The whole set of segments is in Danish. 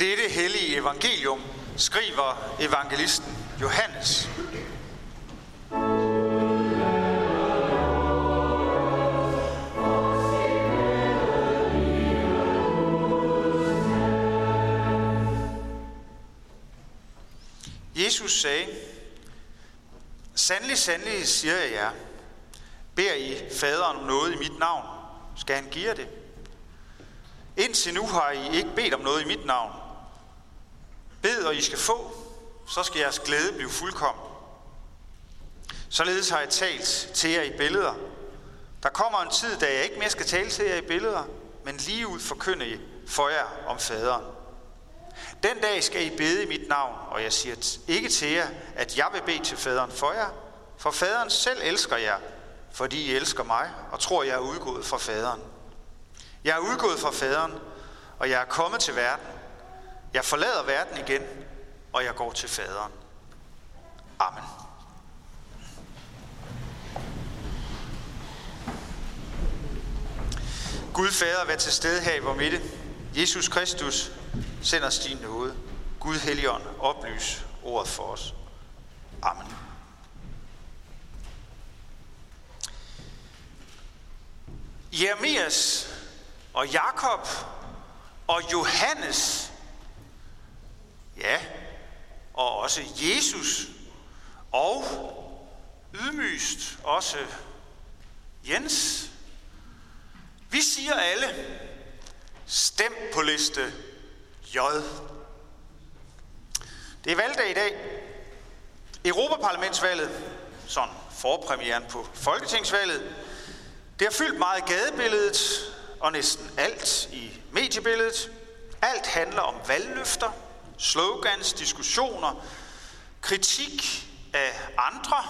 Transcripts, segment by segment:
Dette hellige evangelium skriver evangelisten Johannes. Jesus sagde, Sandelig, sandelig, siger jeg jer, beder I faderen om noget i mit navn, skal han give jer det. Indtil nu har I ikke bedt om noget i mit navn. Bed, og I skal få, så skal jeres glæde blive fuldkommen. Således har jeg talt til jer i billeder. Der kommer en tid, da jeg ikke mere skal tale til jer i billeder, men lige ud forkynde I for jer om faderen. Den dag skal I bede i mit navn, og jeg siger ikke til jer, at jeg vil bede til faderen for jer, for faderen selv elsker jer, fordi I elsker mig og tror, jeg er udgået fra faderen. Jeg er udgået fra faderen, og jeg er kommet til verden. Jeg forlader verden igen, og jeg går til faderen. Amen. Gud Fader, vær til stede her i vores midte. Jesus Kristus, send os din nåde. Gud Helligånd, oplys ordet for os. Amen. Jeremias og Jakob og Johannes, ja, og også Jesus, og ydmygst også Jens. Vi siger alle, stem på liste J. Det er valgdag i dag. Europaparlamentsvalget, sådan forpremieren på Folketingsvalget, det har fyldt meget i gadebilledet, og næsten alt i mediebilledet. Alt handler om valgløfter, slogans, diskussioner, kritik af andre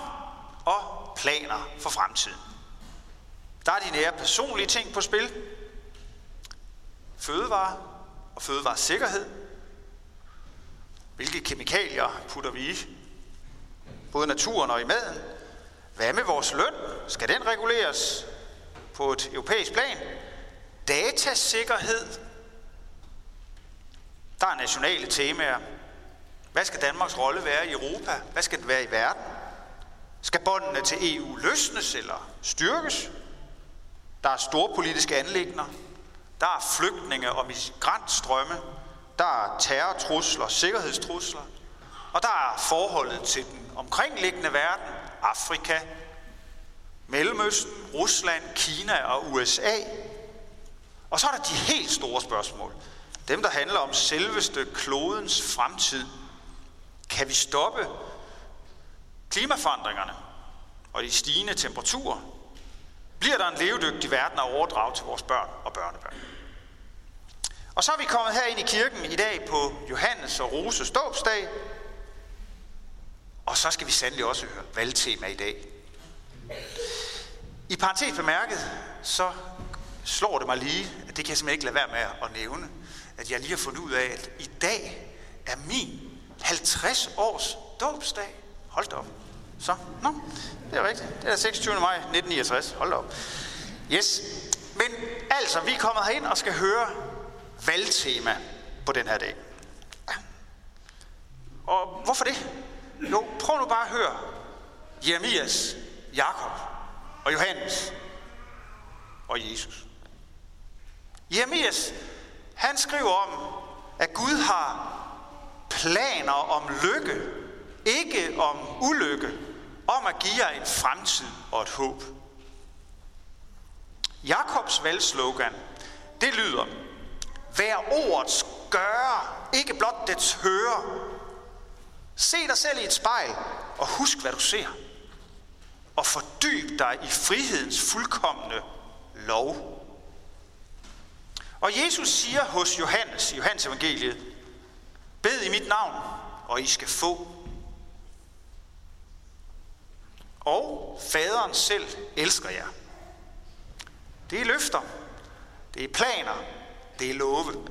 og planer for fremtiden. Der er de nære personlige ting på spil. Fødevare og fødevaresikkerhed. Hvilke kemikalier putter vi i? Både naturen og i maden. Hvad med vores løn? Skal den reguleres på et europæisk plan? Datasikkerhed. Der er nationale temaer. Hvad skal Danmarks rolle være i Europa? Hvad skal det være i verden? Skal båndene til EU løsnes eller styrkes? Der er store politiske anlægner. Der er flygtninge og migrantstrømme. Der er terrortrusler, sikkerhedstrusler. Og der er forholdet til den omkringliggende verden, Afrika, Mellemøsten, Rusland, Kina og USA. Og så er der de helt store spørgsmål. Dem, der handler om selveste klodens fremtid. Kan vi stoppe klimaforandringerne og de stigende temperaturer? Bliver der en levedygtig verden at overdrage til vores børn og børnebørn? Og så er vi kommet her ind i kirken i dag på Johannes og Roses dåbsdag. Og så skal vi sandelig også høre valgtema i dag. I parentes bemærket, så slår det mig lige, at det kan jeg simpelthen ikke lade være med at nævne, at jeg lige har fundet ud af, at i dag er min 50 års dåbsdag. Hold da op. Så, nå, det er rigtigt. Det er 26. maj 1969. Hold da op. Yes. Men altså, vi er kommet herind og skal høre valgtema på den her dag. Og hvorfor det? Jo, prøv nu bare at høre Jeremias, Jakob og Johannes og Jesus. Jeremias, han skriver om, at Gud har planer om lykke, ikke om ulykke, om at give jer en fremtid og et håb. Jakobs valgslogan, det lyder, Vær ordets gøre, ikke blot dets høre. Se dig selv i et spejl, og husk, hvad du ser. Og fordyb dig i frihedens fuldkommende lov. Og Jesus siger hos Johannes, i Johannes evangeliet, Bed i mit navn, og I skal få. Og faderen selv elsker jer. Det er løfter. Det er planer. Det er love.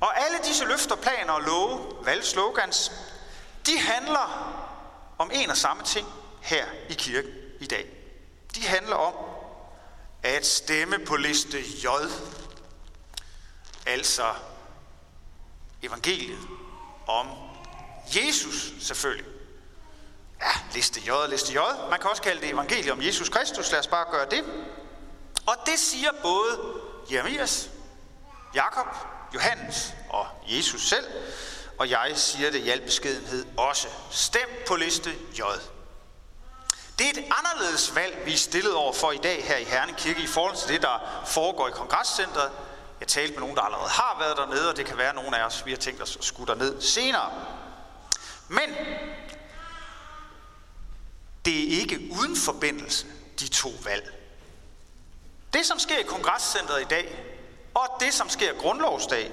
Og alle disse løfter, planer og love, valgslogans, de handler om en og samme ting her i kirken i dag. De handler om at stemme på liste J. Altså evangeliet om Jesus selvfølgelig. Ja, liste J liste J. Man kan også kalde det evangeliet om Jesus Kristus. Lad os bare gøre det. Og det siger både Jeremias, Jakob, Johannes og Jesus selv. Og jeg siger det i al beskedenhed også. Stem på liste J. Det er et anderledes valg, vi er stillet over for i dag her i Herning Kirke i forhold til det, der foregår i kongresscentret. Jeg talte med nogen, der allerede har været dernede, og det kan være, at af os vi har tænkt os at skulle ned senere. Men det er ikke uden forbindelse, de to valg. Det, som sker i kongresscentret i dag, og det, som sker grundlovsdag,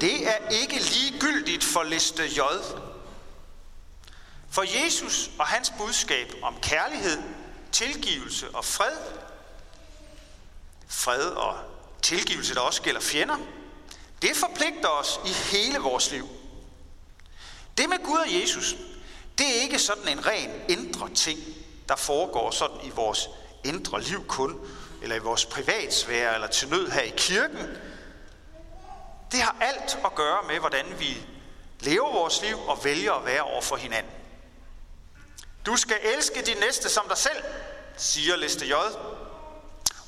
det er ikke ligegyldigt for liste J. For Jesus og hans budskab om kærlighed, tilgivelse og fred, fred og tilgivelse, der også gælder fjender, det forpligter os i hele vores liv. Det med Gud og Jesus, det er ikke sådan en ren indre ting, der foregår sådan i vores indre liv kun, eller i vores privatsfære, eller til nød her i kirken. Det har alt at gøre med, hvordan vi lever vores liv og vælger at være over for hinanden. Du skal elske din næste som dig selv, siger liste J.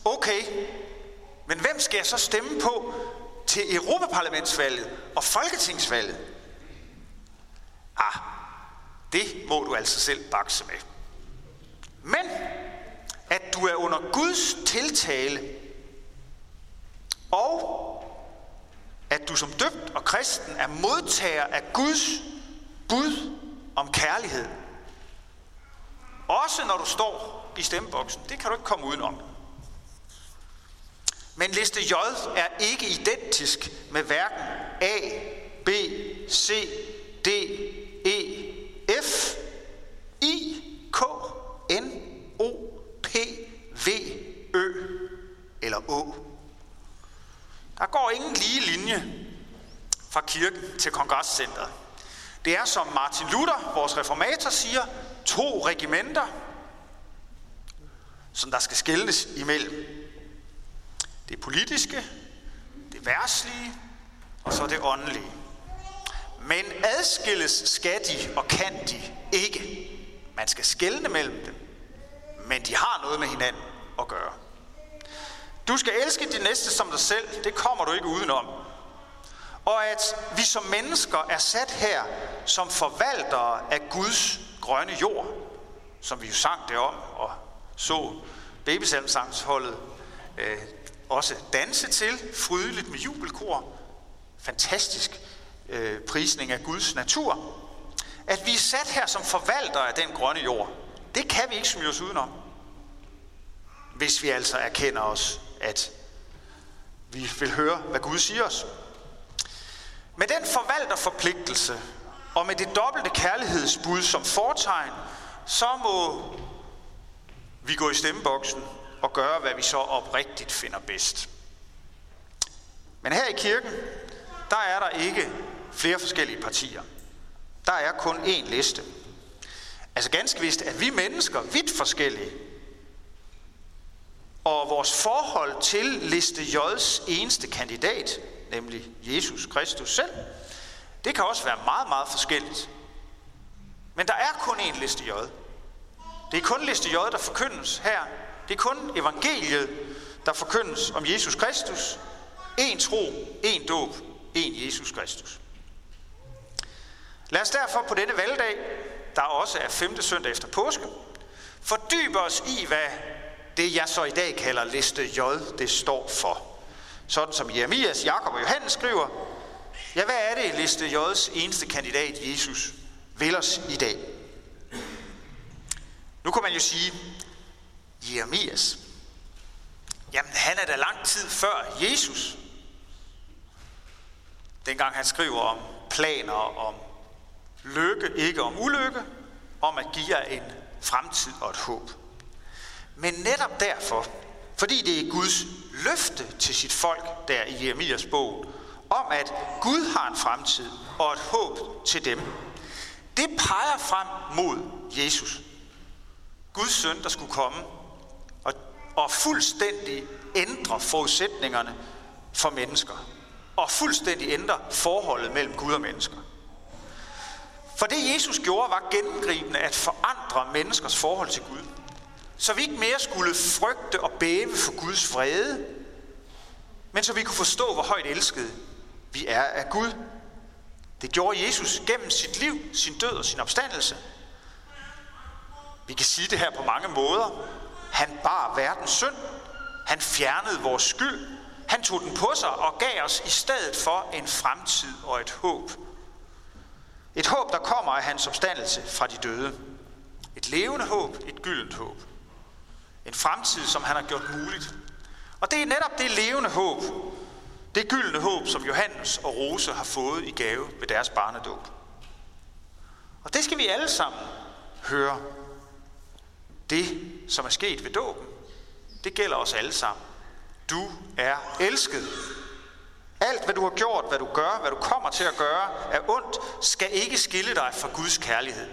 Okay, men hvem skal jeg så stemme på til Europaparlamentsvalget og Folketingsvalget? Ah, det må du altså selv bakse med. Men at du er under Guds tiltale, og at du som døbt og kristen er modtager af Guds bud om kærlighed. Også når du står i stemmeboksen. Det kan du ikke komme udenom. Men liste J er ikke identisk med hverken A, B, C, D, E, F, I, K, N, O, P, V, Ø eller Å. Der går ingen lige linje fra kirken til kongresscentret. Det er som Martin Luther, vores reformator, siger, to regimenter, som der skal skældes imellem. Det politiske, det værtslige og så det åndelige. Men adskilles skal de og kan de ikke. Man skal skelne mellem dem, men de har noget med hinanden at gøre. Du skal elske din næste som dig selv, det kommer du ikke udenom. Og at vi som mennesker er sat her som forvaltere af Guds grønne jord, som vi jo sang det om og så babysalmsangsholdet øh, også danse til, frydeligt med jubelkor. Fantastisk øh, prisning af Guds natur. At vi er sat her som forvaltere af den grønne jord, det kan vi ikke smyge os udenom. Hvis vi altså erkender os, at vi vil høre, hvad Gud siger os. Med den forvalterforpligtelse og med det dobbelte kærlighedsbud som fortegn, så må vi gå i stemmeboksen og gøre, hvad vi så oprigtigt finder bedst. Men her i kirken, der er der ikke flere forskellige partier. Der er kun én liste. Altså ganske vist er vi mennesker vidt forskellige. Og vores forhold til liste J's eneste kandidat, nemlig Jesus Kristus selv, det kan også være meget, meget forskelligt. Men der er kun én liste J. Det er kun liste J, der forkyndes her. Det er kun evangeliet, der forkyndes om Jesus Kristus. En tro, en dåb, en Jesus Kristus. Lad os derfor på denne valgdag, der også er 5. søndag efter påske, fordybe os i, hvad det jeg så i dag kalder liste J, det står for. Sådan som Jeremias, Jakob og Johannes skriver, ja, hvad er det liste J's eneste kandidat, Jesus, vil os i dag? Nu kan man jo sige, Jeremias, jamen han er da lang tid før Jesus. Dengang han skriver om planer om lykke, ikke om ulykke, om at give jer en fremtid og et håb. Men netop derfor, fordi det er Guds løfte til sit folk der i Jeremias bog, om at Gud har en fremtid og et håb til dem, det peger frem mod Jesus. Guds søn, der skulle komme og, og fuldstændig ændre forudsætningerne for mennesker. og fuldstændig ændre forholdet mellem Gud og mennesker. For det Jesus gjorde var gennemgribende at forandre menneskers forhold til Gud. Så vi ikke mere skulle frygte og bæve for Guds vrede, men så vi kunne forstå, hvor højt elskede vi er af Gud. Det gjorde Jesus gennem sit liv, sin død og sin opstandelse. Vi kan sige det her på mange måder. Han bar verdens synd. Han fjernede vores skyld. Han tog den på sig og gav os i stedet for en fremtid og et håb. Et håb, der kommer af hans opstandelse fra de døde. Et levende håb, et gyldent håb. En fremtid, som han har gjort muligt. Og det er netop det levende håb, det gyldne håb, som Johannes og Rose har fået i gave ved deres barnedåb. Og det skal vi alle sammen høre. Det, som er sket ved dåben, det gælder os alle sammen. Du er elsket. Alt, hvad du har gjort, hvad du gør, hvad du kommer til at gøre, er ondt, skal ikke skille dig fra Guds kærlighed.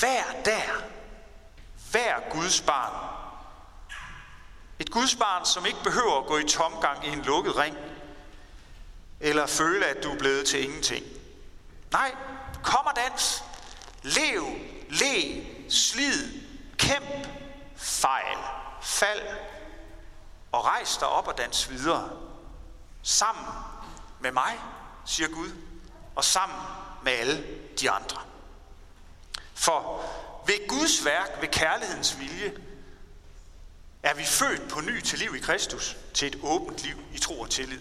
Vær der. Vær Guds barn. Et Guds barn, som ikke behøver at gå i tomgang i en lukket ring, eller føle, at du er blevet til ingenting. Nej, kom og dans. Lev, le, slid, kæmp, fejl, fald, og rejs dig op og dans videre. Sammen med mig, siger Gud, og sammen med alle de andre. For ved Guds værk, ved kærlighedens vilje, er vi født på ny til liv i Kristus, til et åbent liv i tro og tillid.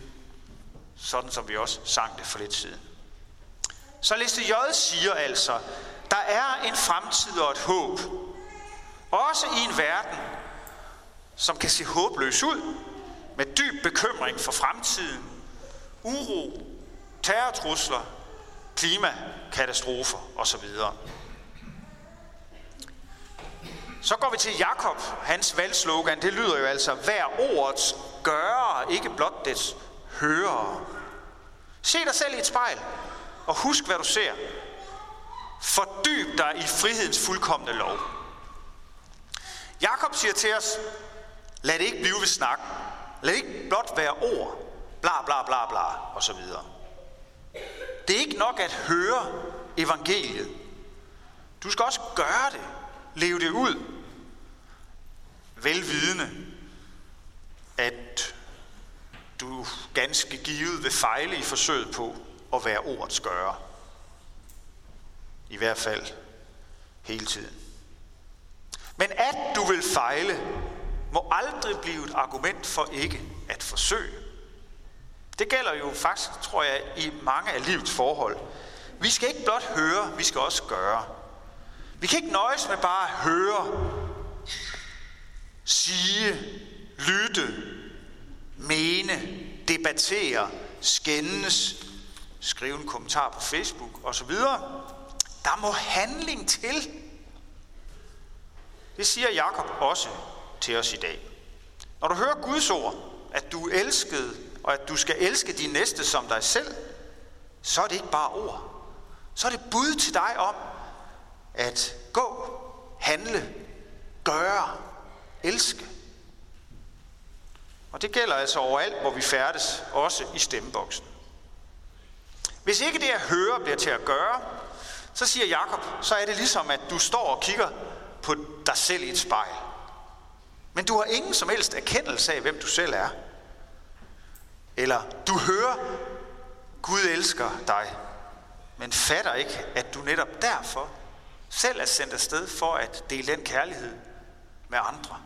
Sådan som vi også sang det for lidt siden. Så liste J siger altså, der er en fremtid og et håb. Også i en verden, som kan se håbløs ud, med dyb bekymring for fremtiden, uro, terrortrusler, klimakatastrofer osv. Så går vi til Jakob. Hans valgslogan, det lyder jo altså, hver ordets gøre, ikke blot dets høre. Se dig selv i et spejl, og husk, hvad du ser. Fordyb dig i frihedens fuldkommende lov. Jakob siger til os, lad det ikke blive ved snak. Lad det ikke blot være ord, bla bla bla bla, og så videre. Det er ikke nok at høre evangeliet. Du skal også gøre det. Leve det ud. Velvidende, at du ganske givet vil fejle i forsøget på at være ordets gøre. I hvert fald hele tiden. Men at du vil fejle, må aldrig blive et argument for ikke at forsøge. Det gælder jo faktisk, tror jeg, i mange af livets forhold. Vi skal ikke blot høre, vi skal også gøre. Vi kan ikke nøjes med bare at høre, sige, lytte, mene, debattere, skændes, skrive en kommentar på Facebook osv. Der må handling til. Det siger Jakob også til os i dag. Når du hører Guds ord, at du er elsket, og at du skal elske din næste som dig selv, så er det ikke bare ord. Så er det bud til dig om at gå, handle, gøre, elske. Og det gælder altså overalt, hvor vi færdes, også i stemmeboksen. Hvis ikke det at høre bliver til at gøre, så siger Jakob, så er det ligesom, at du står og kigger på dig selv i et spejl. Men du har ingen som helst erkendelse af, hvem du selv er. Eller du hører, Gud elsker dig, men fatter ikke, at du netop derfor selv er sendt afsted for at dele den kærlighed med andre.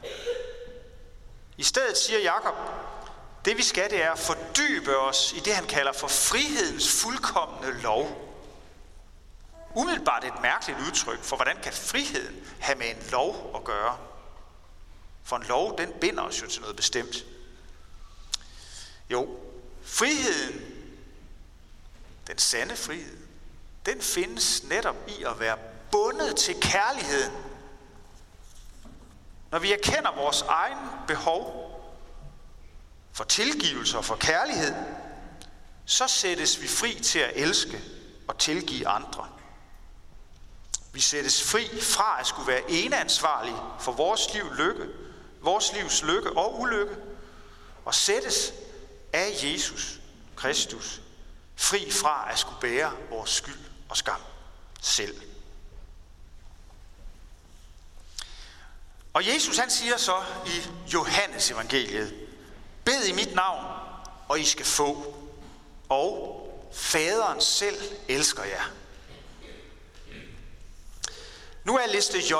I stedet siger Jakob, det vi skal, det er at fordybe os i det, han kalder for frihedens fuldkommende lov. Umiddelbart et mærkeligt udtryk, for hvordan kan friheden have med en lov at gøre? For en lov, den binder os jo til noget bestemt. Jo, friheden, den sande frihed, den findes netop i at være bundet til kærligheden. Når vi erkender vores egen behov for tilgivelse og for kærlighed, så sættes vi fri til at elske og tilgive andre. Vi sættes fri fra at skulle være eneansvarlige for vores liv lykke, vores livs lykke og ulykke, og sættes af Jesus Kristus, fri fra at skulle bære vores skyld og skam selv. Og Jesus han siger så i Johannes evangeliet, bed i mit navn, og I skal få. Og faderen selv elsker jer. Nu er liste J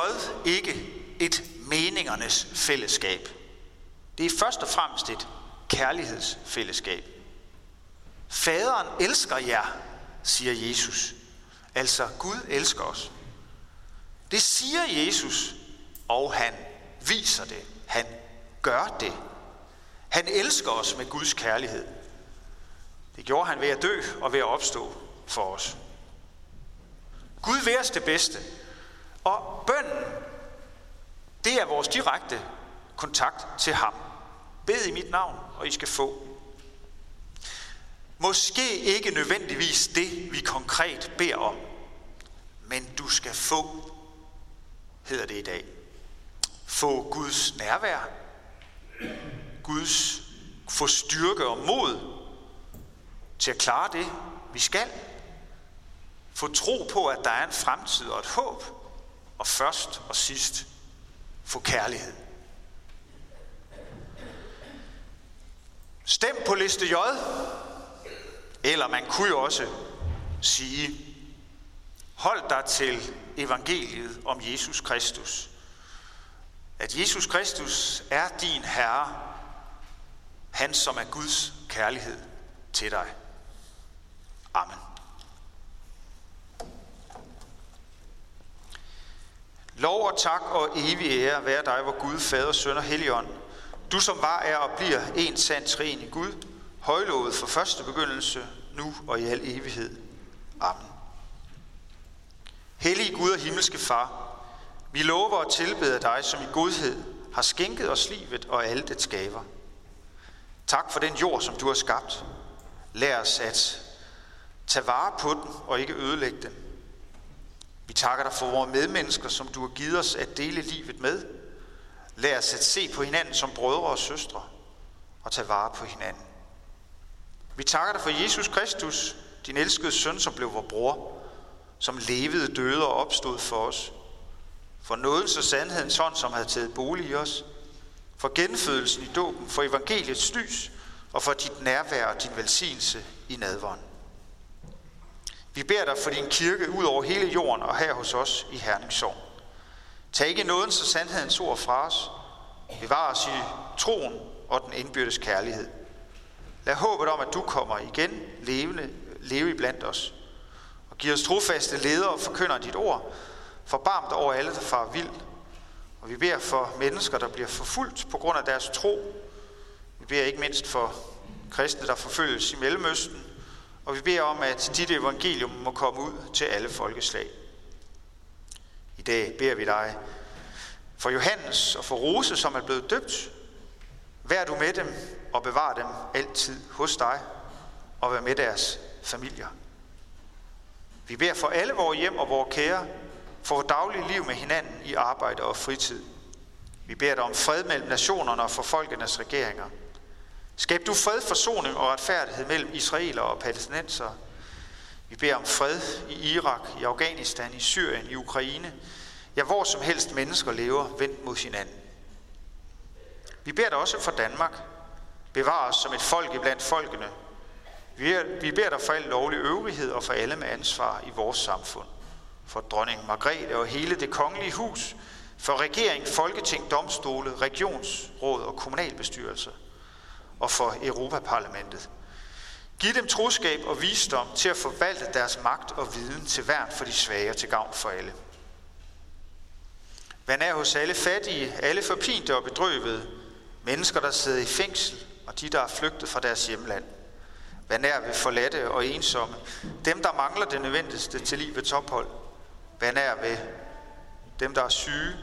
ikke et meningernes fællesskab. Det er først og fremmest et kærlighedsfællesskab. Faderen elsker jer, siger Jesus. Altså Gud elsker os. Det siger Jesus, og han viser det. Han gør det. Han elsker os med Guds kærlighed. Det gjorde han ved at dø og ved at opstå for os. Gud vil os det bedste. Og bønden, det er vores direkte kontakt til ham. Bed i mit navn, og I skal få. Måske ikke nødvendigvis det, vi konkret beder om, men du skal få, hedder det i dag. Få Guds nærvær, Guds få styrke og mod til at klare det, vi skal. Få tro på, at der er en fremtid og et håb. Og først og sidst, få kærlighed. Stem på liste J. Eller man kunne jo også sige, hold dig til evangeliet om Jesus Kristus. At Jesus Kristus er din Herre, han som er Guds kærlighed til dig. Amen. Lov og tak og evig ære være dig, hvor Gud, Fader, Søn og Helligånd, du som var, er og bliver en sand træen i Gud, højlovet for første begyndelse, nu og i al evighed. Amen. Hellige Gud og himmelske Far, vi lover og tilbeder dig, som i godhed har skænket os livet og alle dets gaver. Tak for den jord, som du har skabt. Lær os at tage vare på den og ikke ødelægge den. Vi takker dig for vores medmennesker, som du har givet os at dele livet med. Lær os at se på hinanden som brødre og søstre og tage vare på hinanden. Vi takker dig for Jesus Kristus, din elskede søn, som blev vores bror, som levede, døde og opstod for os. For nådens og sandhedens hånd, som havde taget bolig i os. For genfødelsen i dåben, for evangeliets lys og for dit nærvær og din velsignelse i nadvånd. Vi beder dig for din kirke ud over hele jorden og her hos os i Herningssorg. Tag ikke nådens og sandhedens ord fra os. Bevar os i troen og den indbyrdes kærlighed. Lad håbet om, at du kommer igen levende, leve i blandt os. Og giv os trofaste ledere og forkynder dit ord. Forbarm dig over alle, der far vild. Og vi beder for mennesker, der bliver forfulgt på grund af deres tro. Vi beder ikke mindst for kristne, der forfølges i Mellemøsten. Og vi beder om, at dit evangelium må komme ud til alle folkeslag. I dag beder vi dig for Johannes og for Rose, som er blevet døbt. Vær du med dem og bevar dem altid hos dig og vær med deres familier. Vi beder for alle vores hjem og vores kære, for vores daglige liv med hinanden i arbejde og fritid. Vi beder dig om fred mellem nationerne og for folkenes regeringer. Skab du fred, forsoning og retfærdighed mellem israelere og palæstinenser. Vi beder om fred i Irak, i Afghanistan, i Syrien, i Ukraine. Ja, hvor som helst mennesker lever vendt mod hinanden. Vi beder dig også for Danmark. Bevar os som et folk iblandt folkene. Vi beder dig for al lovlig øvrighed og for alle med ansvar i vores samfund. For dronning Margrethe og hele det kongelige hus. For regering, folketing, domstole, regionsråd og kommunalbestyrelser og for Europaparlamentet. Giv dem troskab og visdom til at forvalte deres magt og viden til værn for de svage og til gavn for alle. Vær nær hos alle fattige, alle forpinte og bedrøvede, mennesker, der sidder i fængsel, og de, der er flygtet fra deres hjemland. Vær nær ved forladte og ensomme, dem, der mangler det nødvendigste til livets ophold. Vær nær ved dem, der er syge,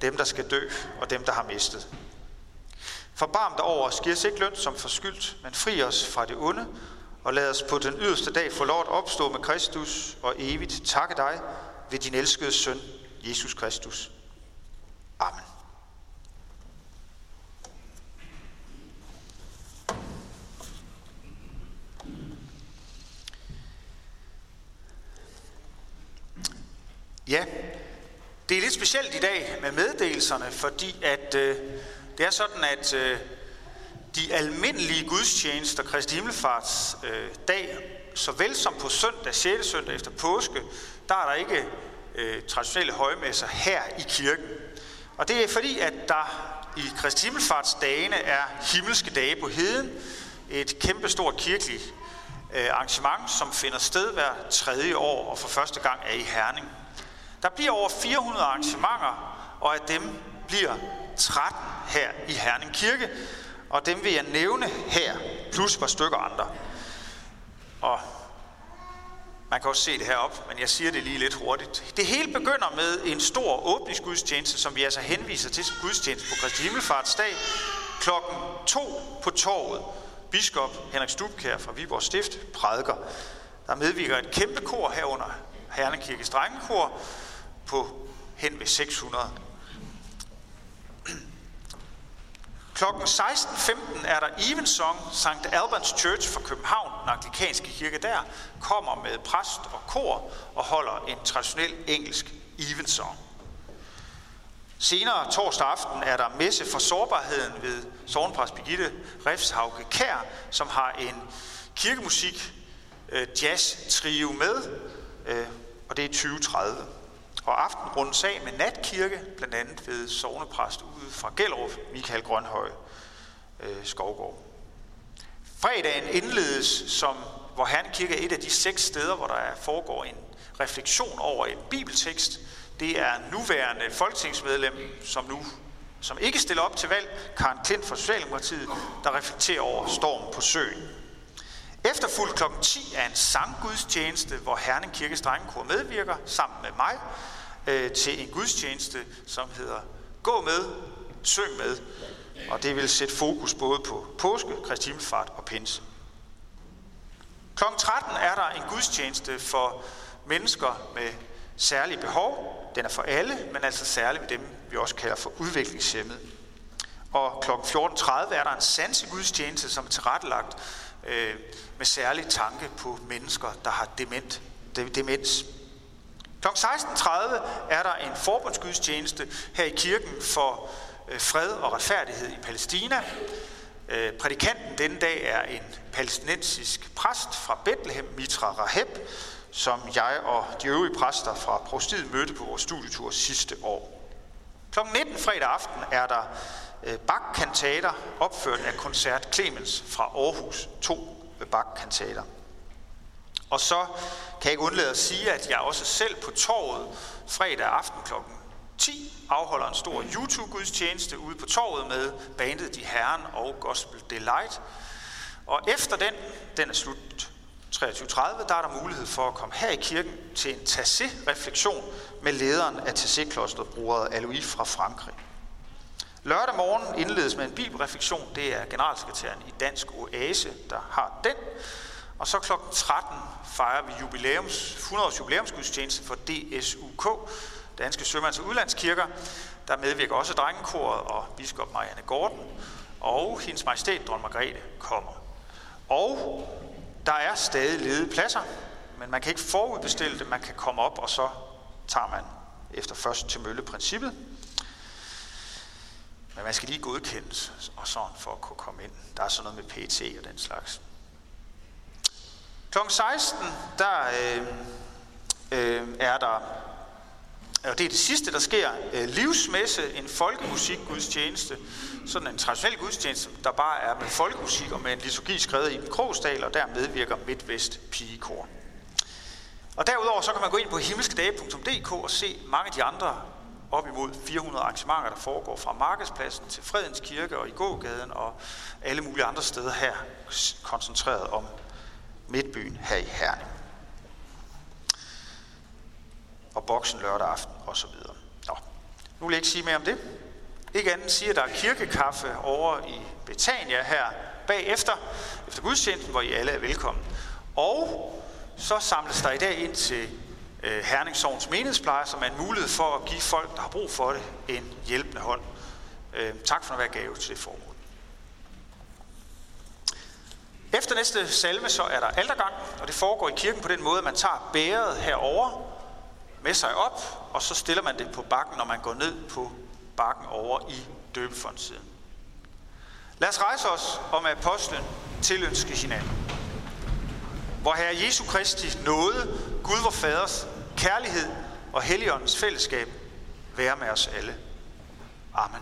dem, der skal dø, og dem, der har mistet. Forbarm dig over os, giv os ikke løn som forskyldt, men fri os fra det onde, og lad os på den yderste dag få lov at opstå med Kristus og evigt takke dig ved din elskede søn, Jesus Kristus. Amen. Ja, det er lidt specielt i dag med meddelelserne, fordi at øh, det er sådan, at øh, de almindelige gudstjenester, Kristi Himmelfarts øh, dag, såvel som på søndag, 6. søndag efter påske, der er der ikke øh, traditionelle højmesser her i kirken. Og det er fordi, at der i Kristi Himmelfarts dagene er himmelske dage på heden, et kæmpestort kirkeligt øh, arrangement, som finder sted hver tredje år og for første gang er i Herning. Der bliver over 400 arrangementer, og af dem bliver 13 her i Herning Kirke, og dem vil jeg nævne her, plus et par stykker andre. Og man kan også se det heroppe, men jeg siger det lige lidt hurtigt. Det hele begynder med en stor åbningsgudstjeneste, som vi altså henviser til som gudstjeneste på Kristi Himmelfartsdag, klokken 2 på torvet. Biskop Henrik Stubkær fra Viborg Stift prædiker. Der medvirker et kæmpe kor herunder Herning Kirkes drengekor på hen ved 600 Klokken 16.15 er der Evensong, St. Albans Church fra København, den anglikanske kirke der, kommer med præst og kor og holder en traditionel engelsk Evensong. Senere torsdag aften er der messe for sårbarheden ved sovnpræst Birgitte Refshauke Kær, som har en kirkemusik øh, jazz trio med, øh, og det er 2030. Og aften sag med natkirke, blandt andet ved sovnepræst ude fra Gellerup, Michael Grønhøj øh, Skovgård. Fredagen indledes som, hvor Herren Kirke er et af de seks steder, hvor der foregår en refleksion over en bibeltekst. Det er nuværende folketingsmedlem, som nu som ikke stiller op til valg, Karen Klint fra Socialdemokratiet, der reflekterer over stormen på søen. Efterfuldt kl. 10 er en sanggudstjeneste, hvor Herning Kirkes Drengekor medvirker sammen med mig øh, til en gudstjeneste, som hedder Gå med, søg med. Og det vil sætte fokus både på påske, Kristi og pinse. Kl. 13 er der en gudstjeneste for mennesker med særlige behov. Den er for alle, men altså særligt med dem, vi også kalder for udviklingshemmede. Og kl. 14.30 er der en sansegudstjeneste, som er tilrettelagt øh, med særlig tanke på mennesker, der har dement, demens. Kl. 16.30 er der en forbundsgudstjeneste her i kirken for øh, fred og retfærdighed i Palæstina. Øh, prædikanten denne dag er en palæstinensisk præst fra Bethlehem, Mitra Raheb, som jeg og de øvrige præster fra prostiet mødte på vores studietur sidste år. Kl. 19 fredag aften er der Øh, Bach-kantater opført af koncert Clemens fra Aarhus 2 med bakkantater. Og så kan jeg ikke undlade at sige, at jeg også selv på torvet fredag aften kl. 10 afholder en stor YouTube-gudstjeneste ude på torvet med bandet De Herren og Gospel Delight. Og efter den, den er slut 23.30, der er der mulighed for at komme her i kirken til en tassé-refleksion med lederen af tassé-klosteret, bruger Alois fra Frankrig. Lørdag morgen indledes med en bibelreflektion. Det er generalsekretæren i Dansk Oase, der har den. Og så kl. 13 fejrer vi jubilæums, 100 års jubilæumsgudstjeneste for DSUK, Danske Sømands- og Udlandskirker. Der medvirker også drengekoret og biskop Marianne Gordon, og hendes majestæt, dronning Margrethe, kommer. Og der er stadig ledige pladser, men man kan ikke forudbestille det, man kan komme op, og så tager man efter først til mølle-princippet. Men man skal lige godkendes og sådan for at kunne komme ind. Der er sådan noget med PT og den slags. Kl. 16, der øh, øh, er der, og det er det sidste, der sker, øh, livsmesse, en folkemusikgudstjeneste, sådan en traditionel gudstjeneste, der bare er med folkemusik og med en liturgi skrevet i en krogsdal, og der medvirker Midtvest Pigekor. Og derudover så kan man gå ind på himmelskedage.dk og se mange af de andre op imod 400 arrangementer, der foregår fra Markedspladsen til Fredens Kirke og i gågaden og alle mulige andre steder her, koncentreret om Midtbyen her i Herning. Og boksen lørdag aften og så videre. Nå, nu vil jeg ikke sige mere om det. Ikke andet siger, at der er kirkekaffe over i Betania her bagefter, efter gudstjenesten, hvor I alle er velkommen. Og så samles der i dag ind til øh, Herningsovns menighedspleje, som er en mulighed for at give folk, der har brug for det, en hjælpende hånd. Øh, tak for at være gave til det formål. Efter næste salme, så er der aldergang, og det foregår i kirken på den måde, at man tager bæret herover med sig op, og så stiller man det på bakken, når man går ned på bakken over i døbefondssiden. Lad os rejse os og med apostlen tilønske hinanden. Hvor Herre Jesu Kristi nåde, Gud vor Faders kærlighed og Helligåndens fællesskab være med os alle. Amen.